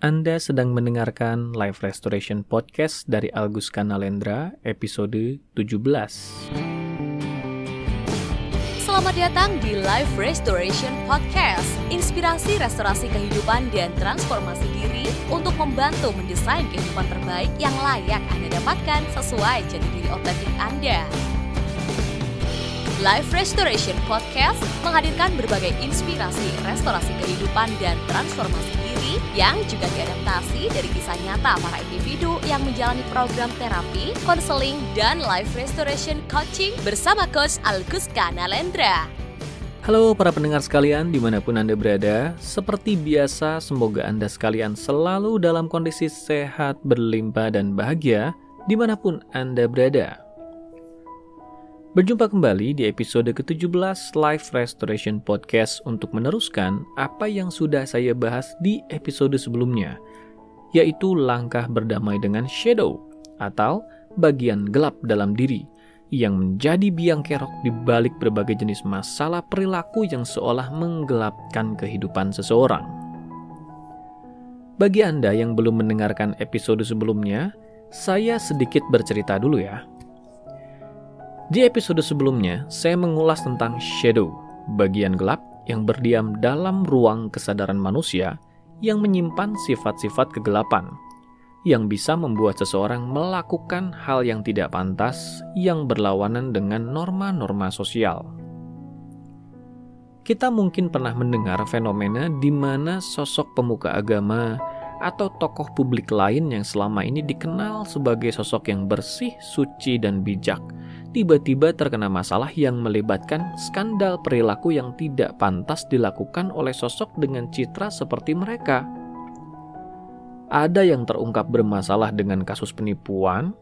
Anda sedang mendengarkan Live Restoration Podcast dari Algus Kanalendra episode 17. Selamat datang di Live Restoration Podcast, inspirasi restorasi kehidupan dan transformasi diri untuk membantu mendesain kehidupan terbaik yang layak Anda dapatkan sesuai jati diri otentik Anda. Life Restoration Podcast menghadirkan berbagai inspirasi restorasi kehidupan dan transformasi diri yang juga diadaptasi dari kisah nyata para individu yang menjalani program terapi, konseling, dan life restoration coaching bersama Coach Alguska Nalendra. Halo para pendengar sekalian di mana pun Anda berada Seperti biasa semoga Anda sekalian selalu dalam kondisi sehat, berlimpah, dan bahagia Di mana pun Anda berada Berjumpa kembali di episode ke-17 Life Restoration Podcast untuk meneruskan apa yang sudah saya bahas di episode sebelumnya, yaitu langkah berdamai dengan shadow atau bagian gelap dalam diri yang menjadi biang kerok di balik berbagai jenis masalah perilaku yang seolah menggelapkan kehidupan seseorang. Bagi Anda yang belum mendengarkan episode sebelumnya, saya sedikit bercerita dulu ya. Di episode sebelumnya, saya mengulas tentang shadow, bagian gelap yang berdiam dalam ruang kesadaran manusia yang menyimpan sifat-sifat kegelapan, yang bisa membuat seseorang melakukan hal yang tidak pantas yang berlawanan dengan norma-norma sosial. Kita mungkin pernah mendengar fenomena di mana sosok pemuka agama atau tokoh publik lain yang selama ini dikenal sebagai sosok yang bersih, suci, dan bijak – tiba-tiba terkena masalah yang melibatkan skandal perilaku yang tidak pantas dilakukan oleh sosok dengan citra seperti mereka. Ada yang terungkap bermasalah dengan kasus penipuan,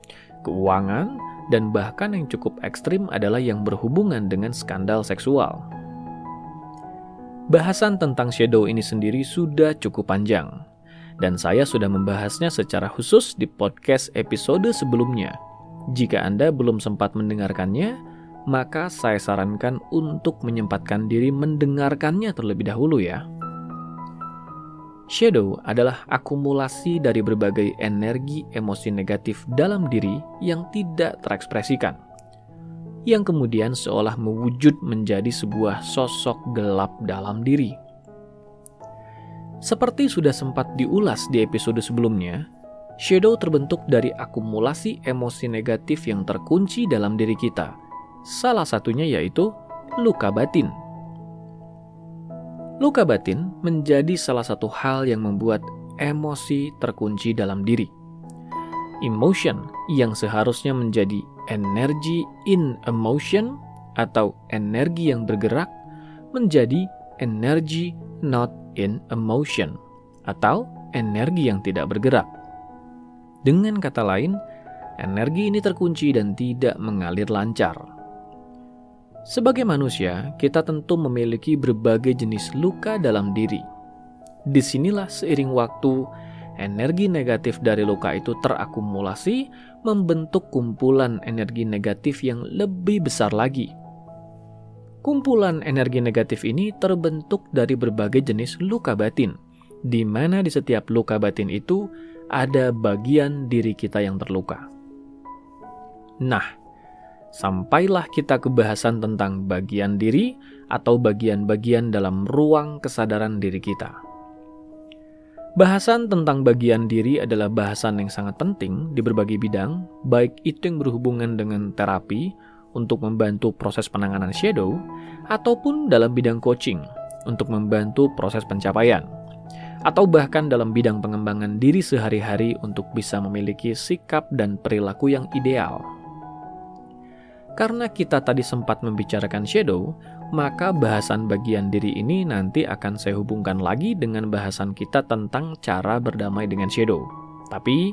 keuangan, dan bahkan yang cukup ekstrim adalah yang berhubungan dengan skandal seksual. Bahasan tentang shadow ini sendiri sudah cukup panjang, dan saya sudah membahasnya secara khusus di podcast episode sebelumnya – jika Anda belum sempat mendengarkannya, maka saya sarankan untuk menyempatkan diri mendengarkannya terlebih dahulu ya. Shadow adalah akumulasi dari berbagai energi emosi negatif dalam diri yang tidak terekspresikan, yang kemudian seolah mewujud menjadi sebuah sosok gelap dalam diri. Seperti sudah sempat diulas di episode sebelumnya, Shadow terbentuk dari akumulasi emosi negatif yang terkunci dalam diri kita. Salah satunya yaitu luka batin. Luka batin menjadi salah satu hal yang membuat emosi terkunci dalam diri. Emotion yang seharusnya menjadi energi in emotion atau energi yang bergerak menjadi energi not in emotion atau energi yang tidak bergerak. Dengan kata lain, energi ini terkunci dan tidak mengalir lancar. Sebagai manusia, kita tentu memiliki berbagai jenis luka dalam diri. Di sinilah seiring waktu, energi negatif dari luka itu terakumulasi, membentuk kumpulan energi negatif yang lebih besar lagi. Kumpulan energi negatif ini terbentuk dari berbagai jenis luka batin, di mana di setiap luka batin itu ada bagian diri kita yang terluka. Nah, sampailah kita ke bahasan tentang bagian diri atau bagian-bagian dalam ruang kesadaran diri kita. Bahasan tentang bagian diri adalah bahasan yang sangat penting di berbagai bidang, baik itu yang berhubungan dengan terapi untuk membantu proses penanganan shadow, ataupun dalam bidang coaching untuk membantu proses pencapaian atau bahkan dalam bidang pengembangan diri sehari-hari untuk bisa memiliki sikap dan perilaku yang ideal. Karena kita tadi sempat membicarakan shadow, maka bahasan bagian diri ini nanti akan saya hubungkan lagi dengan bahasan kita tentang cara berdamai dengan shadow. Tapi,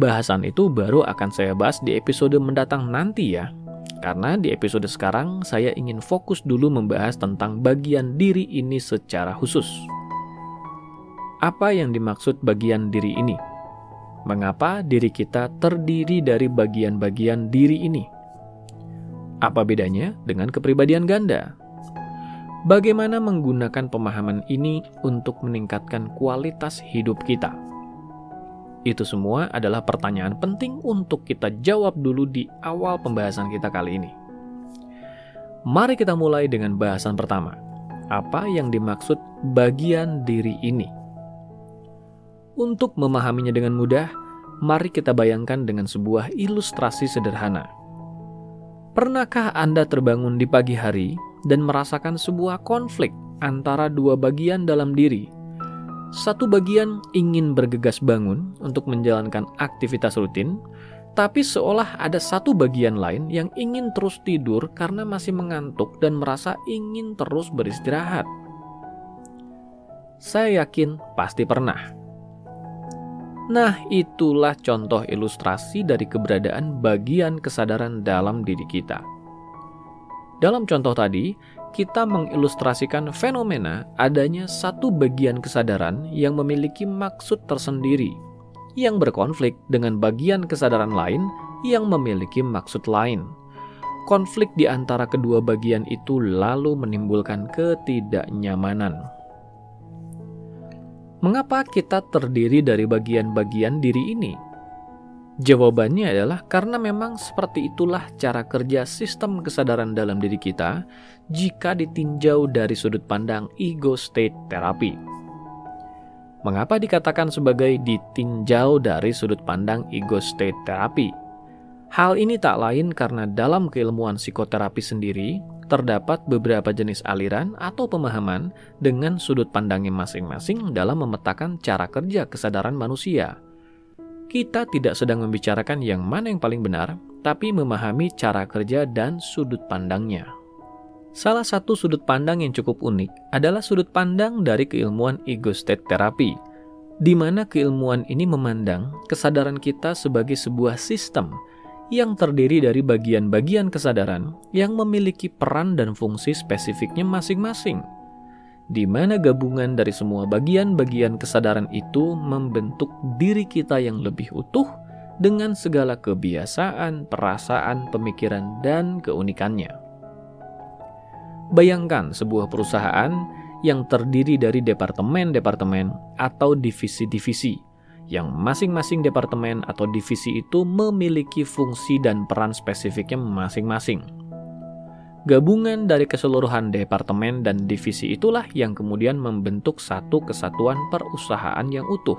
bahasan itu baru akan saya bahas di episode mendatang nanti ya. Karena di episode sekarang saya ingin fokus dulu membahas tentang bagian diri ini secara khusus. Apa yang dimaksud bagian diri ini? Mengapa diri kita terdiri dari bagian-bagian diri ini? Apa bedanya dengan kepribadian ganda? Bagaimana menggunakan pemahaman ini untuk meningkatkan kualitas hidup kita? Itu semua adalah pertanyaan penting untuk kita jawab dulu di awal pembahasan kita kali ini. Mari kita mulai dengan bahasan pertama. Apa yang dimaksud bagian diri ini? Untuk memahaminya dengan mudah, mari kita bayangkan dengan sebuah ilustrasi sederhana. Pernahkah Anda terbangun di pagi hari dan merasakan sebuah konflik antara dua bagian dalam diri satu bagian ingin bergegas bangun untuk menjalankan aktivitas rutin, tapi seolah ada satu bagian lain yang ingin terus tidur karena masih mengantuk dan merasa ingin terus beristirahat. Saya yakin pasti pernah. Nah, itulah contoh ilustrasi dari keberadaan bagian kesadaran dalam diri kita. Dalam contoh tadi, kita mengilustrasikan fenomena adanya satu bagian kesadaran yang memiliki maksud tersendiri, yang berkonflik dengan bagian kesadaran lain yang memiliki maksud lain. Konflik di antara kedua bagian itu lalu menimbulkan ketidaknyamanan. Mengapa kita terdiri dari bagian-bagian diri ini? Jawabannya adalah karena memang seperti itulah cara kerja sistem kesadaran dalam diri kita jika ditinjau dari sudut pandang ego state therapy. Mengapa dikatakan sebagai ditinjau dari sudut pandang ego state therapy? Hal ini tak lain karena dalam keilmuan psikoterapi sendiri terdapat beberapa jenis aliran atau pemahaman dengan sudut pandangnya masing-masing dalam memetakan cara kerja kesadaran manusia kita tidak sedang membicarakan yang mana yang paling benar, tapi memahami cara kerja dan sudut pandangnya. Salah satu sudut pandang yang cukup unik adalah sudut pandang dari keilmuan ego state therapy, di mana keilmuan ini memandang kesadaran kita sebagai sebuah sistem yang terdiri dari bagian-bagian kesadaran yang memiliki peran dan fungsi spesifiknya masing-masing di mana gabungan dari semua bagian-bagian kesadaran itu membentuk diri kita yang lebih utuh dengan segala kebiasaan, perasaan, pemikiran, dan keunikannya. Bayangkan sebuah perusahaan yang terdiri dari departemen-departemen atau divisi-divisi, yang masing-masing departemen atau divisi itu memiliki fungsi dan peran spesifiknya masing-masing Gabungan dari keseluruhan departemen dan divisi itulah yang kemudian membentuk satu kesatuan perusahaan yang utuh.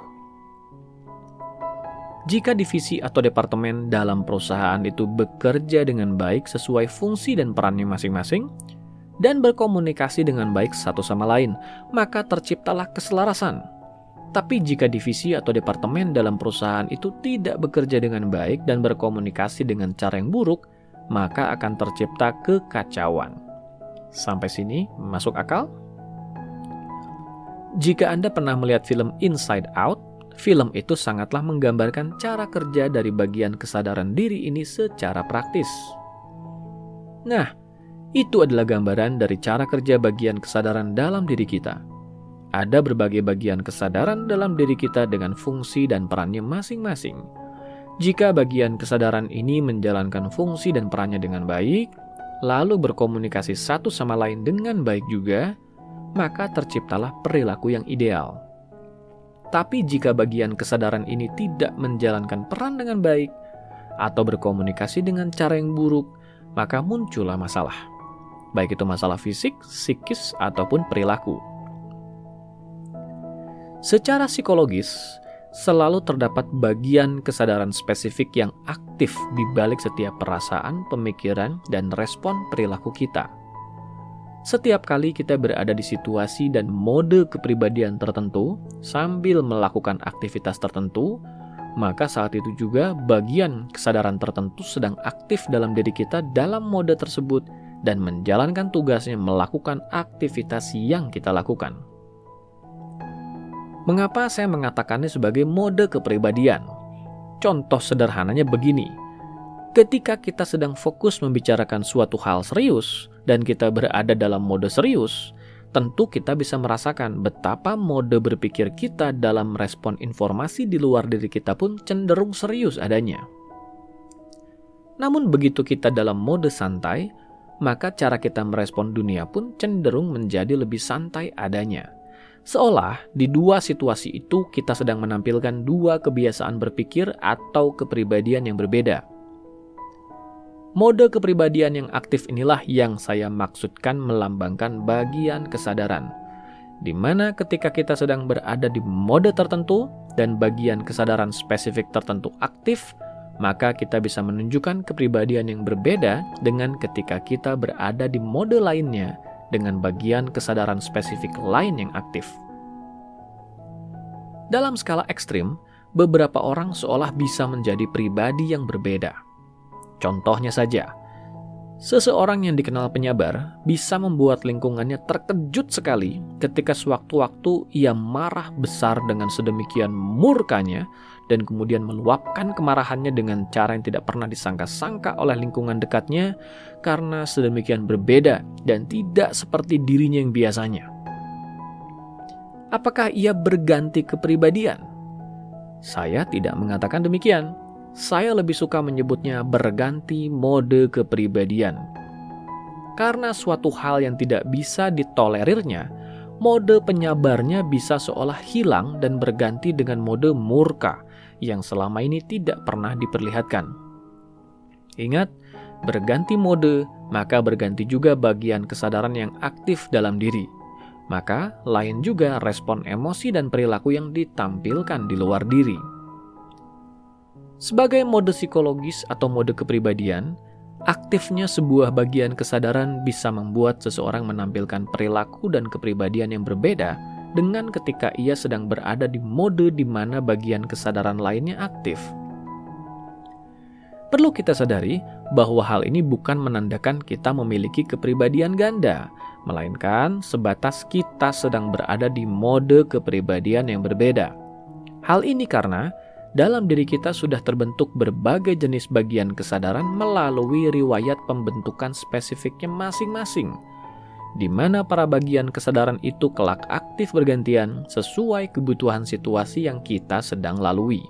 Jika divisi atau departemen dalam perusahaan itu bekerja dengan baik sesuai fungsi dan perannya masing-masing, dan berkomunikasi dengan baik satu sama lain, maka terciptalah keselarasan. Tapi jika divisi atau departemen dalam perusahaan itu tidak bekerja dengan baik dan berkomunikasi dengan cara yang buruk, maka akan tercipta kekacauan. Sampai sini masuk akal? Jika Anda pernah melihat film Inside Out, film itu sangatlah menggambarkan cara kerja dari bagian kesadaran diri ini secara praktis. Nah, itu adalah gambaran dari cara kerja bagian kesadaran dalam diri kita. Ada berbagai bagian kesadaran dalam diri kita dengan fungsi dan perannya masing-masing jika bagian kesadaran ini menjalankan fungsi dan perannya dengan baik, lalu berkomunikasi satu sama lain dengan baik juga, maka terciptalah perilaku yang ideal. Tapi jika bagian kesadaran ini tidak menjalankan peran dengan baik atau berkomunikasi dengan cara yang buruk, maka muncullah masalah. Baik itu masalah fisik, psikis, ataupun perilaku. Secara psikologis, selalu terdapat bagian kesadaran spesifik yang aktif di balik setiap perasaan, pemikiran, dan respon perilaku kita. Setiap kali kita berada di situasi dan mode kepribadian tertentu sambil melakukan aktivitas tertentu, maka saat itu juga bagian kesadaran tertentu sedang aktif dalam diri kita dalam mode tersebut dan menjalankan tugasnya melakukan aktivitas yang kita lakukan. Mengapa saya mengatakannya sebagai mode kepribadian? Contoh sederhananya begini. Ketika kita sedang fokus membicarakan suatu hal serius dan kita berada dalam mode serius, tentu kita bisa merasakan betapa mode berpikir kita dalam respon informasi di luar diri kita pun cenderung serius adanya. Namun begitu kita dalam mode santai, maka cara kita merespon dunia pun cenderung menjadi lebih santai adanya Seolah di dua situasi itu kita sedang menampilkan dua kebiasaan berpikir atau kepribadian yang berbeda. Mode kepribadian yang aktif inilah yang saya maksudkan melambangkan bagian kesadaran, di mana ketika kita sedang berada di mode tertentu dan bagian kesadaran spesifik tertentu aktif, maka kita bisa menunjukkan kepribadian yang berbeda dengan ketika kita berada di mode lainnya dengan bagian kesadaran spesifik lain yang aktif. Dalam skala ekstrim, beberapa orang seolah bisa menjadi pribadi yang berbeda. Contohnya saja, seseorang yang dikenal penyabar bisa membuat lingkungannya terkejut sekali ketika sewaktu-waktu ia marah besar dengan sedemikian murkanya dan kemudian meluapkan kemarahannya dengan cara yang tidak pernah disangka-sangka oleh lingkungan dekatnya karena sedemikian berbeda dan tidak seperti dirinya yang biasanya. Apakah ia berganti kepribadian? Saya tidak mengatakan demikian. Saya lebih suka menyebutnya berganti mode kepribadian. Karena suatu hal yang tidak bisa ditolerirnya, mode penyabarnya bisa seolah hilang dan berganti dengan mode murka yang selama ini tidak pernah diperlihatkan. Ingat, berganti mode, maka berganti juga bagian kesadaran yang aktif dalam diri. Maka, lain juga respon emosi dan perilaku yang ditampilkan di luar diri. Sebagai mode psikologis atau mode kepribadian, aktifnya sebuah bagian kesadaran bisa membuat seseorang menampilkan perilaku dan kepribadian yang berbeda dengan ketika ia sedang berada di mode di mana bagian kesadaran lainnya aktif. Perlu kita sadari bahwa hal ini bukan menandakan kita memiliki kepribadian ganda, melainkan sebatas kita sedang berada di mode kepribadian yang berbeda. Hal ini karena dalam diri kita sudah terbentuk berbagai jenis bagian kesadaran melalui riwayat pembentukan spesifiknya masing-masing di mana para bagian kesadaran itu kelak aktif bergantian sesuai kebutuhan situasi yang kita sedang lalui.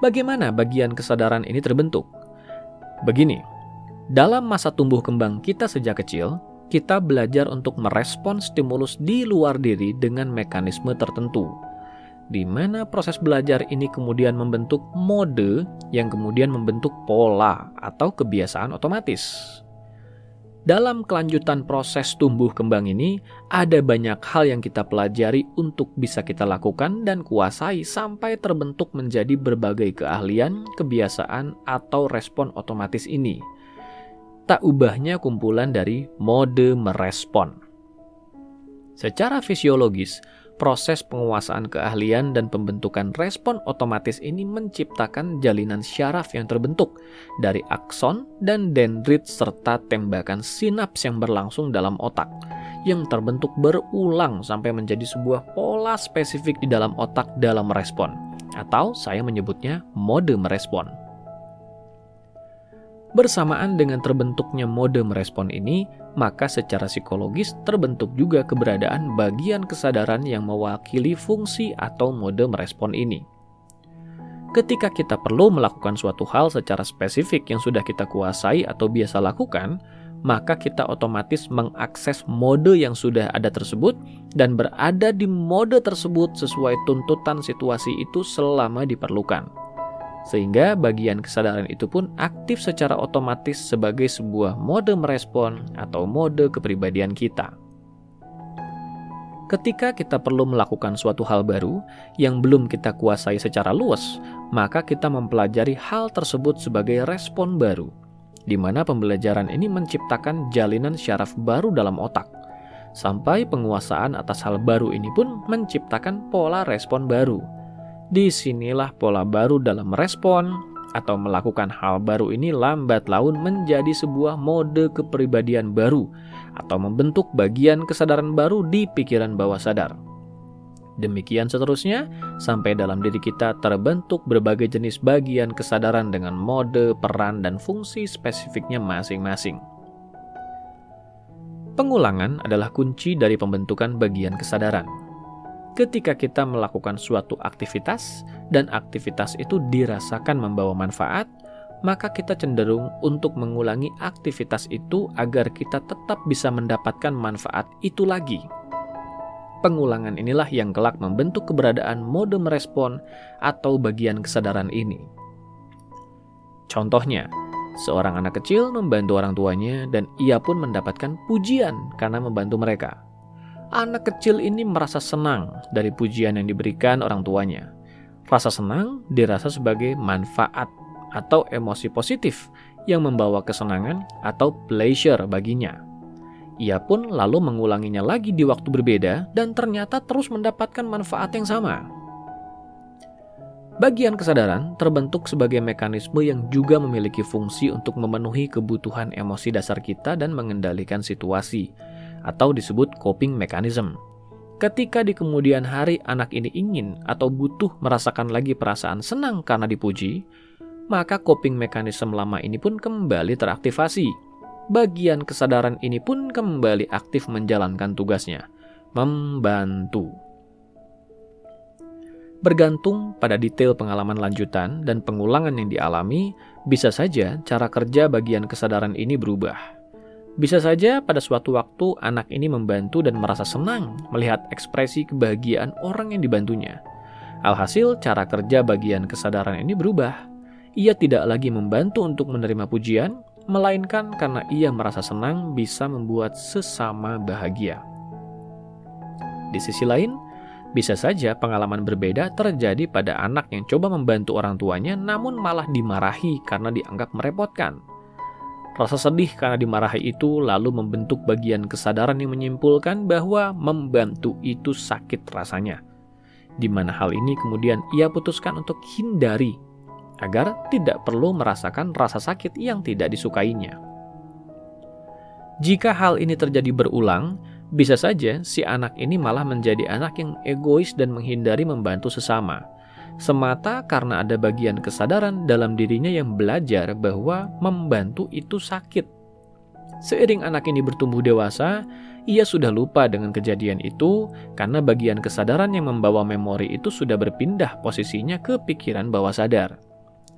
Bagaimana bagian kesadaran ini terbentuk? Begini, dalam masa tumbuh kembang kita sejak kecil, kita belajar untuk merespon stimulus di luar diri dengan mekanisme tertentu, di mana proses belajar ini kemudian membentuk mode yang kemudian membentuk pola atau kebiasaan otomatis. Dalam kelanjutan proses tumbuh kembang ini, ada banyak hal yang kita pelajari untuk bisa kita lakukan dan kuasai sampai terbentuk menjadi berbagai keahlian, kebiasaan, atau respon otomatis ini. Tak ubahnya kumpulan dari mode merespon. Secara fisiologis, proses penguasaan keahlian dan pembentukan respon otomatis ini menciptakan jalinan syaraf yang terbentuk dari akson dan dendrit serta tembakan sinaps yang berlangsung dalam otak yang terbentuk berulang sampai menjadi sebuah pola spesifik di dalam otak dalam merespon atau saya menyebutnya mode merespon. Bersamaan dengan terbentuknya mode merespon ini, maka secara psikologis terbentuk juga keberadaan bagian kesadaran yang mewakili fungsi atau mode merespon ini. Ketika kita perlu melakukan suatu hal secara spesifik yang sudah kita kuasai atau biasa lakukan, maka kita otomatis mengakses mode yang sudah ada tersebut dan berada di mode tersebut sesuai tuntutan situasi itu selama diperlukan sehingga bagian kesadaran itu pun aktif secara otomatis sebagai sebuah mode merespon atau mode kepribadian kita. Ketika kita perlu melakukan suatu hal baru yang belum kita kuasai secara luas, maka kita mempelajari hal tersebut sebagai respon baru, di mana pembelajaran ini menciptakan jalinan syaraf baru dalam otak, sampai penguasaan atas hal baru ini pun menciptakan pola respon baru Di sinilah pola baru dalam merespon atau melakukan hal baru ini lambat laun menjadi sebuah mode kepribadian baru atau membentuk bagian kesadaran baru di pikiran bawah sadar. Demikian seterusnya, sampai dalam diri kita terbentuk berbagai jenis bagian kesadaran dengan mode, peran, dan fungsi spesifiknya masing-masing. Pengulangan adalah kunci dari pembentukan bagian kesadaran ketika kita melakukan suatu aktivitas dan aktivitas itu dirasakan membawa manfaat, maka kita cenderung untuk mengulangi aktivitas itu agar kita tetap bisa mendapatkan manfaat itu lagi. Pengulangan inilah yang kelak membentuk keberadaan mode merespon atau bagian kesadaran ini. Contohnya, seorang anak kecil membantu orang tuanya dan ia pun mendapatkan pujian karena membantu mereka. Anak kecil ini merasa senang dari pujian yang diberikan orang tuanya. Rasa senang dirasa sebagai manfaat atau emosi positif yang membawa kesenangan atau pleasure baginya. Ia pun lalu mengulanginya lagi di waktu berbeda dan ternyata terus mendapatkan manfaat yang sama. Bagian kesadaran terbentuk sebagai mekanisme yang juga memiliki fungsi untuk memenuhi kebutuhan emosi dasar kita dan mengendalikan situasi, atau disebut coping mechanism. Ketika di kemudian hari anak ini ingin atau butuh merasakan lagi perasaan senang karena dipuji, maka coping mechanism lama ini pun kembali teraktivasi bagian kesadaran ini pun kembali aktif menjalankan tugasnya, membantu. Bergantung pada detail pengalaman lanjutan dan pengulangan yang dialami, bisa saja cara kerja bagian kesadaran ini berubah. Bisa saja pada suatu waktu anak ini membantu dan merasa senang melihat ekspresi kebahagiaan orang yang dibantunya. Alhasil, cara kerja bagian kesadaran ini berubah. Ia tidak lagi membantu untuk menerima pujian, melainkan karena ia merasa senang bisa membuat sesama bahagia. Di sisi lain, bisa saja pengalaman berbeda terjadi pada anak yang coba membantu orang tuanya namun malah dimarahi karena dianggap merepotkan. Rasa sedih karena dimarahi itu lalu membentuk bagian kesadaran yang menyimpulkan bahwa membantu itu sakit rasanya. Di mana hal ini kemudian ia putuskan untuk hindari agar tidak perlu merasakan rasa sakit yang tidak disukainya. Jika hal ini terjadi berulang, bisa saja si anak ini malah menjadi anak yang egois dan menghindari membantu sesama, semata karena ada bagian kesadaran dalam dirinya yang belajar bahwa membantu itu sakit. Seiring anak ini bertumbuh dewasa, ia sudah lupa dengan kejadian itu karena bagian kesadaran yang membawa memori itu sudah berpindah posisinya ke pikiran bawah sadar.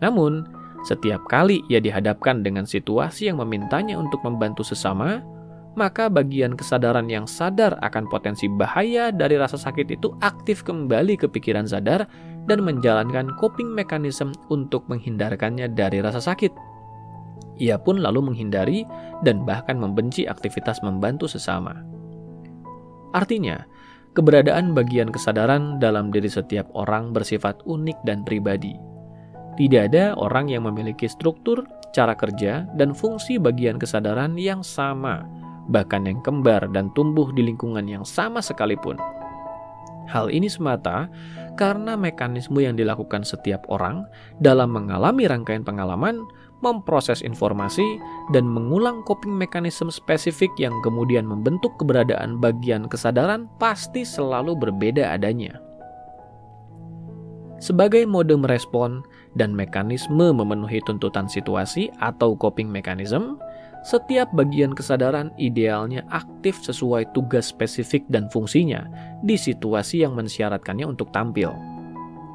Namun, setiap kali ia dihadapkan dengan situasi yang memintanya untuk membantu sesama, maka bagian kesadaran yang sadar akan potensi bahaya dari rasa sakit itu aktif kembali ke pikiran sadar dan menjalankan coping mechanism untuk menghindarkannya dari rasa sakit. Ia pun lalu menghindari dan bahkan membenci aktivitas membantu sesama. Artinya, keberadaan bagian kesadaran dalam diri setiap orang bersifat unik dan pribadi tidak ada orang yang memiliki struktur, cara kerja, dan fungsi bagian kesadaran yang sama, bahkan yang kembar dan tumbuh di lingkungan yang sama sekalipun. Hal ini semata karena mekanisme yang dilakukan setiap orang dalam mengalami rangkaian pengalaman, memproses informasi, dan mengulang coping mekanisme spesifik yang kemudian membentuk keberadaan bagian kesadaran pasti selalu berbeda adanya. Sebagai mode merespon, dan mekanisme memenuhi tuntutan situasi atau coping mechanism, setiap bagian kesadaran idealnya aktif sesuai tugas spesifik dan fungsinya di situasi yang mensyaratkannya untuk tampil.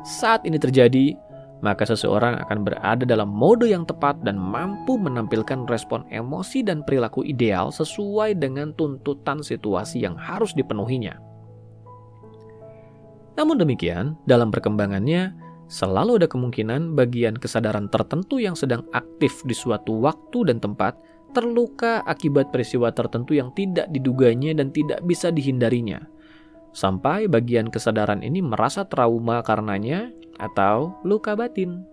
Saat ini terjadi, maka seseorang akan berada dalam mode yang tepat dan mampu menampilkan respon emosi dan perilaku ideal sesuai dengan tuntutan situasi yang harus dipenuhinya. Namun demikian, dalam perkembangannya, selalu ada kemungkinan bagian kesadaran tertentu yang sedang aktif di suatu waktu dan tempat terluka akibat peristiwa tertentu yang tidak diduganya dan tidak bisa dihindarinya. Sampai bagian kesadaran ini merasa trauma karenanya atau luka batin.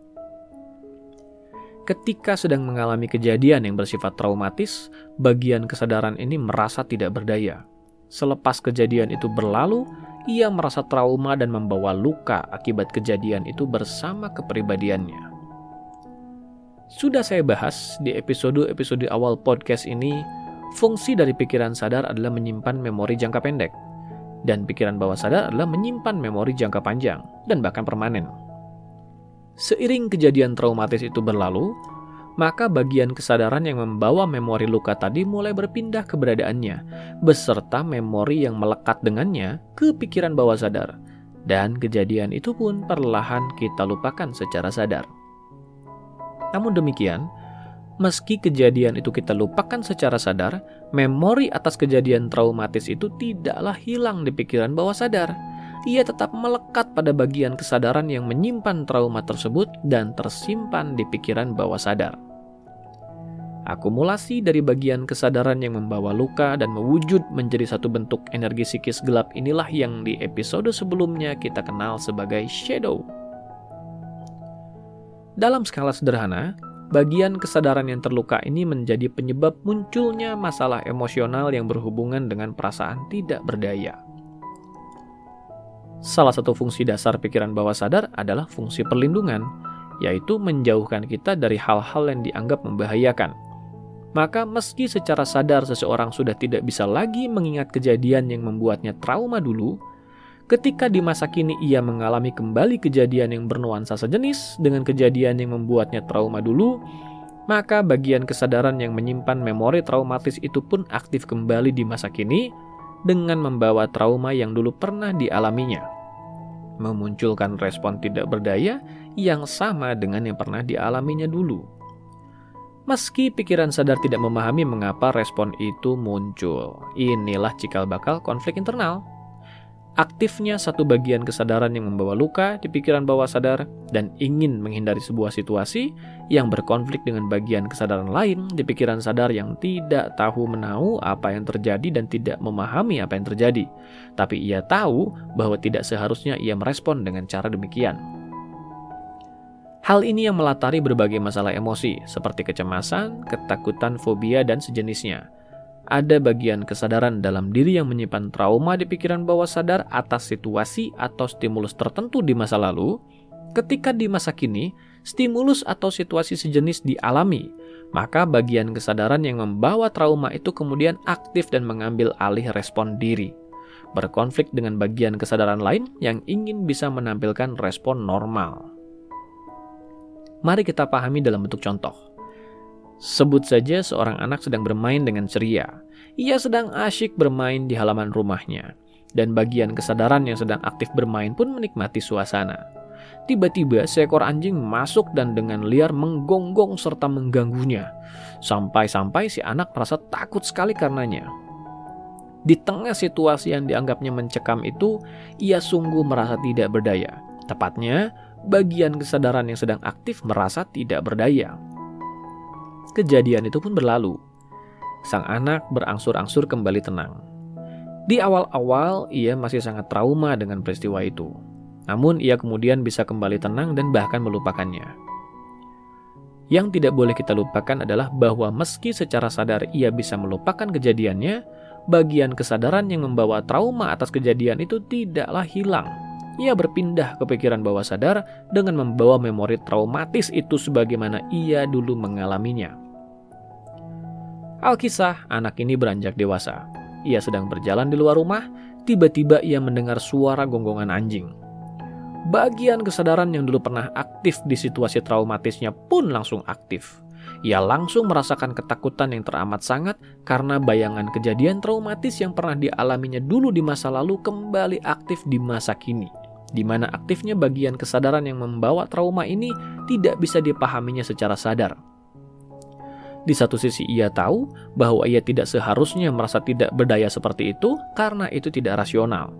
Ketika sedang mengalami kejadian yang bersifat traumatis, bagian kesadaran ini merasa tidak berdaya. Selepas kejadian itu berlalu, ia merasa trauma dan membawa luka akibat kejadian itu bersama kepribadiannya. Sudah saya bahas di episode-episode awal podcast ini, fungsi dari pikiran sadar adalah menyimpan memori jangka pendek, dan pikiran bawah sadar adalah menyimpan memori jangka panjang dan bahkan permanen. Seiring kejadian traumatis itu berlalu, maka bagian kesadaran yang membawa memori luka tadi mulai berpindah keberadaannya, beserta memori yang melekat dengannya ke pikiran bawah sadar. Dan kejadian itu pun perlahan kita lupakan secara sadar. Namun demikian, meski kejadian itu kita lupakan secara sadar, memori atas kejadian traumatis itu tidaklah hilang di pikiran bawah sadar. Ia tetap melekat pada bagian kesadaran yang menyimpan trauma tersebut dan tersimpan di pikiran bawah sadar. Akumulasi dari bagian kesadaran yang membawa luka dan mewujud menjadi satu bentuk energi psikis gelap inilah yang di episode sebelumnya kita kenal sebagai shadow. Dalam skala sederhana, bagian kesadaran yang terluka ini menjadi penyebab munculnya masalah emosional yang berhubungan dengan perasaan tidak berdaya. Salah satu fungsi dasar pikiran bawah sadar adalah fungsi perlindungan, yaitu menjauhkan kita dari hal-hal yang dianggap membahayakan maka meski secara sadar seseorang sudah tidak bisa lagi mengingat kejadian yang membuatnya trauma dulu, ketika di masa kini ia mengalami kembali kejadian yang bernuansa sejenis dengan kejadian yang membuatnya trauma dulu, maka bagian kesadaran yang menyimpan memori traumatis itu pun aktif kembali di masa kini dengan membawa trauma yang dulu pernah dialaminya. Memunculkan respon tidak berdaya yang sama dengan yang pernah dialaminya dulu meski pikiran sadar tidak memahami mengapa respon itu muncul. Inilah cikal bakal konflik internal. Aktifnya satu bagian kesadaran yang membawa luka di pikiran bawah sadar dan ingin menghindari sebuah situasi yang berkonflik dengan bagian kesadaran lain di pikiran sadar yang tidak tahu menahu apa yang terjadi dan tidak memahami apa yang terjadi. Tapi ia tahu bahwa tidak seharusnya ia merespon dengan cara demikian. Hal ini yang melatari berbagai masalah emosi, seperti kecemasan, ketakutan, fobia, dan sejenisnya. Ada bagian kesadaran dalam diri yang menyimpan trauma di pikiran bawah sadar atas situasi atau stimulus tertentu di masa lalu. Ketika di masa kini, stimulus atau situasi sejenis dialami, maka bagian kesadaran yang membawa trauma itu kemudian aktif dan mengambil alih respon diri berkonflik dengan bagian kesadaran lain yang ingin bisa menampilkan respon normal. Mari kita pahami dalam bentuk contoh. Sebut saja seorang anak sedang bermain dengan ceria. Ia sedang asyik bermain di halaman rumahnya, dan bagian kesadaran yang sedang aktif bermain pun menikmati suasana. Tiba-tiba seekor anjing masuk dan dengan liar menggonggong serta mengganggunya. Sampai-sampai si anak merasa takut sekali karenanya. Di tengah situasi yang dianggapnya mencekam itu, ia sungguh merasa tidak berdaya. Tepatnya, bagian kesadaran yang sedang aktif merasa tidak berdaya. Kejadian itu pun berlalu. Sang anak berangsur-angsur kembali tenang. Di awal-awal, ia masih sangat trauma dengan peristiwa itu. Namun, ia kemudian bisa kembali tenang dan bahkan melupakannya. Yang tidak boleh kita lupakan adalah bahwa meski secara sadar ia bisa melupakan kejadiannya, bagian kesadaran yang membawa trauma atas kejadian itu tidaklah hilang ia berpindah ke pikiran bawah sadar dengan membawa memori traumatis itu sebagaimana ia dulu mengalaminya. Alkisah, anak ini beranjak dewasa. Ia sedang berjalan di luar rumah, tiba-tiba ia mendengar suara gonggongan anjing. Bagian kesadaran yang dulu pernah aktif di situasi traumatisnya pun langsung aktif. Ia langsung merasakan ketakutan yang teramat sangat karena bayangan kejadian traumatis yang pernah dialaminya dulu di masa lalu kembali aktif di masa kini di mana aktifnya bagian kesadaran yang membawa trauma ini tidak bisa dipahaminya secara sadar. Di satu sisi ia tahu bahwa ia tidak seharusnya merasa tidak berdaya seperti itu karena itu tidak rasional.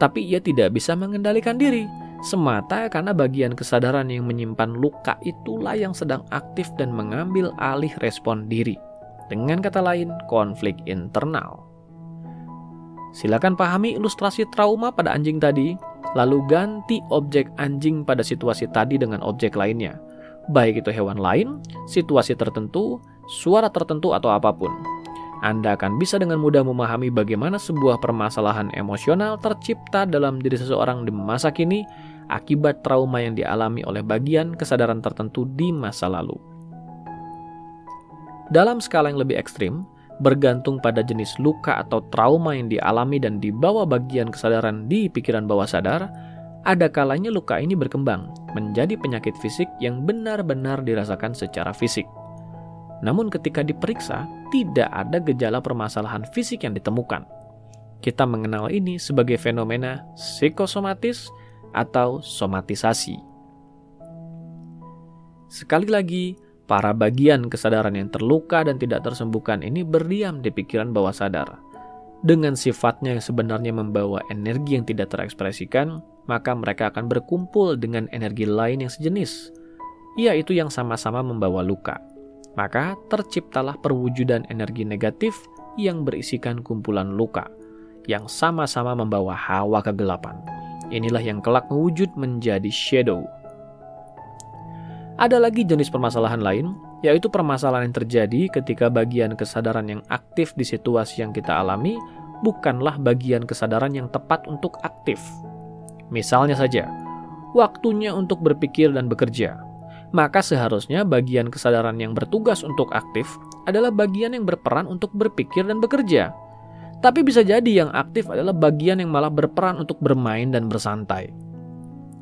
Tapi ia tidak bisa mengendalikan diri, semata karena bagian kesadaran yang menyimpan luka itulah yang sedang aktif dan mengambil alih respon diri. Dengan kata lain, konflik internal. Silakan pahami ilustrasi trauma pada anjing tadi lalu ganti objek anjing pada situasi tadi dengan objek lainnya, baik itu hewan lain, situasi tertentu, suara tertentu, atau apa pun. Anda akan bisa dengan mudah memahami bagaimana sebuah permasalahan emosional tercipta dalam diri seseorang di masa kini akibat trauma yang dialami oleh bagian kesadaran tertentu di masa lalu. Dalam skala yang lebih ekstrim, bergantung pada jenis luka atau trauma yang dialami dan dibawa bagian kesadaran di pikiran bawah sadar, ada kalanya luka ini berkembang menjadi penyakit fisik yang benar-benar dirasakan secara fisik. Namun ketika diperiksa, tidak ada gejala permasalahan fisik yang ditemukan. Kita mengenal ini sebagai fenomena psikosomatis atau somatisasi. Sekali lagi, Para bagian kesadaran yang terluka dan tidak tersembuhkan ini berdiam di pikiran bawah sadar. Dengan sifatnya yang sebenarnya membawa energi yang tidak terekspresikan, maka mereka akan berkumpul dengan energi lain yang sejenis, yaitu yang sama-sama membawa luka. Maka terciptalah perwujudan energi negatif yang berisikan kumpulan luka, yang sama-sama membawa hawa kegelapan. Inilah yang kelak mewujud menjadi shadow ada lagi jenis permasalahan lain, yaitu permasalahan yang terjadi ketika bagian kesadaran yang aktif di situasi yang kita alami bukanlah bagian kesadaran yang tepat untuk aktif. Misalnya saja, waktunya untuk berpikir dan bekerja. Maka seharusnya bagian kesadaran yang bertugas untuk aktif adalah bagian yang berperan untuk berpikir dan bekerja. Tapi bisa jadi yang aktif adalah bagian yang malah berperan untuk bermain dan bersantai.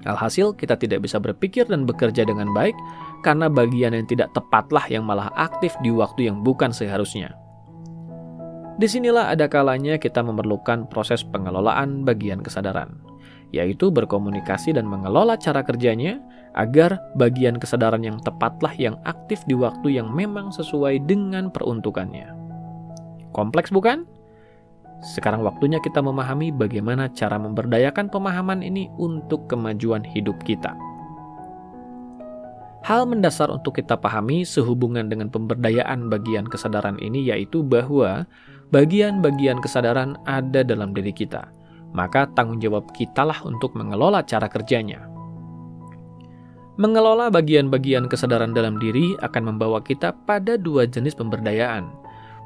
Alhasil, kita tidak bisa berpikir dan bekerja dengan baik karena bagian yang tidak tepatlah yang malah aktif di waktu yang bukan seharusnya. Di sinilah ada kalanya kita memerlukan proses pengelolaan bagian kesadaran, yaitu berkomunikasi dan mengelola cara kerjanya agar bagian kesadaran yang tepatlah yang aktif di waktu yang memang sesuai dengan peruntukannya. Kompleks bukan? Sekarang waktunya kita memahami bagaimana cara memberdayakan pemahaman ini untuk kemajuan hidup kita. Hal mendasar untuk kita pahami sehubungan dengan pemberdayaan bagian kesadaran ini yaitu bahwa bagian-bagian kesadaran ada dalam diri kita. Maka tanggung jawab kitalah untuk mengelola cara kerjanya. Mengelola bagian-bagian kesadaran dalam diri akan membawa kita pada dua jenis pemberdayaan.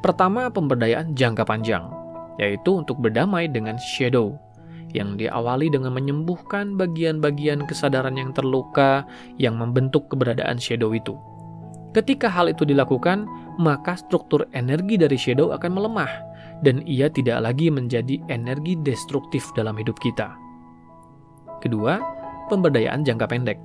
Pertama, pemberdayaan jangka panjang yaitu untuk berdamai dengan shadow, yang diawali dengan menyembuhkan bagian-bagian kesadaran yang terluka yang membentuk keberadaan shadow itu. Ketika hal itu dilakukan, maka struktur energi dari shadow akan melemah, dan ia tidak lagi menjadi energi destruktif dalam hidup kita. Kedua, pemberdayaan jangka pendek,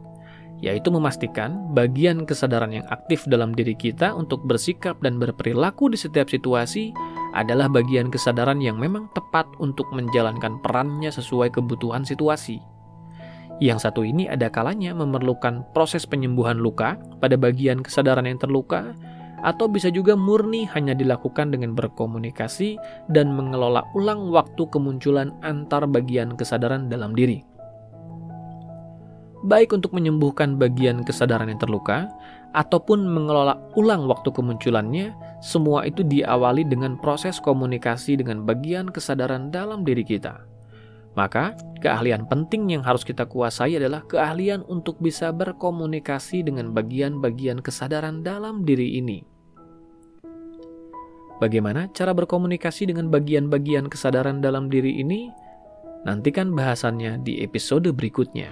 yaitu memastikan bagian kesadaran yang aktif dalam diri kita untuk bersikap dan berperilaku di setiap situasi adalah bagian kesadaran yang memang tepat untuk menjalankan perannya sesuai kebutuhan situasi. Yang satu ini ada kalanya memerlukan proses penyembuhan luka pada bagian kesadaran yang terluka, atau bisa juga murni hanya dilakukan dengan berkomunikasi dan mengelola ulang waktu kemunculan antar bagian kesadaran dalam diri. Baik untuk menyembuhkan bagian kesadaran yang terluka, ataupun mengelola ulang waktu kemunculannya, semua itu diawali dengan proses komunikasi dengan bagian kesadaran dalam diri kita. Maka, keahlian penting yang harus kita kuasai adalah keahlian untuk bisa berkomunikasi dengan bagian-bagian kesadaran dalam diri ini. Bagaimana cara berkomunikasi dengan bagian-bagian kesadaran dalam diri ini? Nantikan bahasannya di episode berikutnya.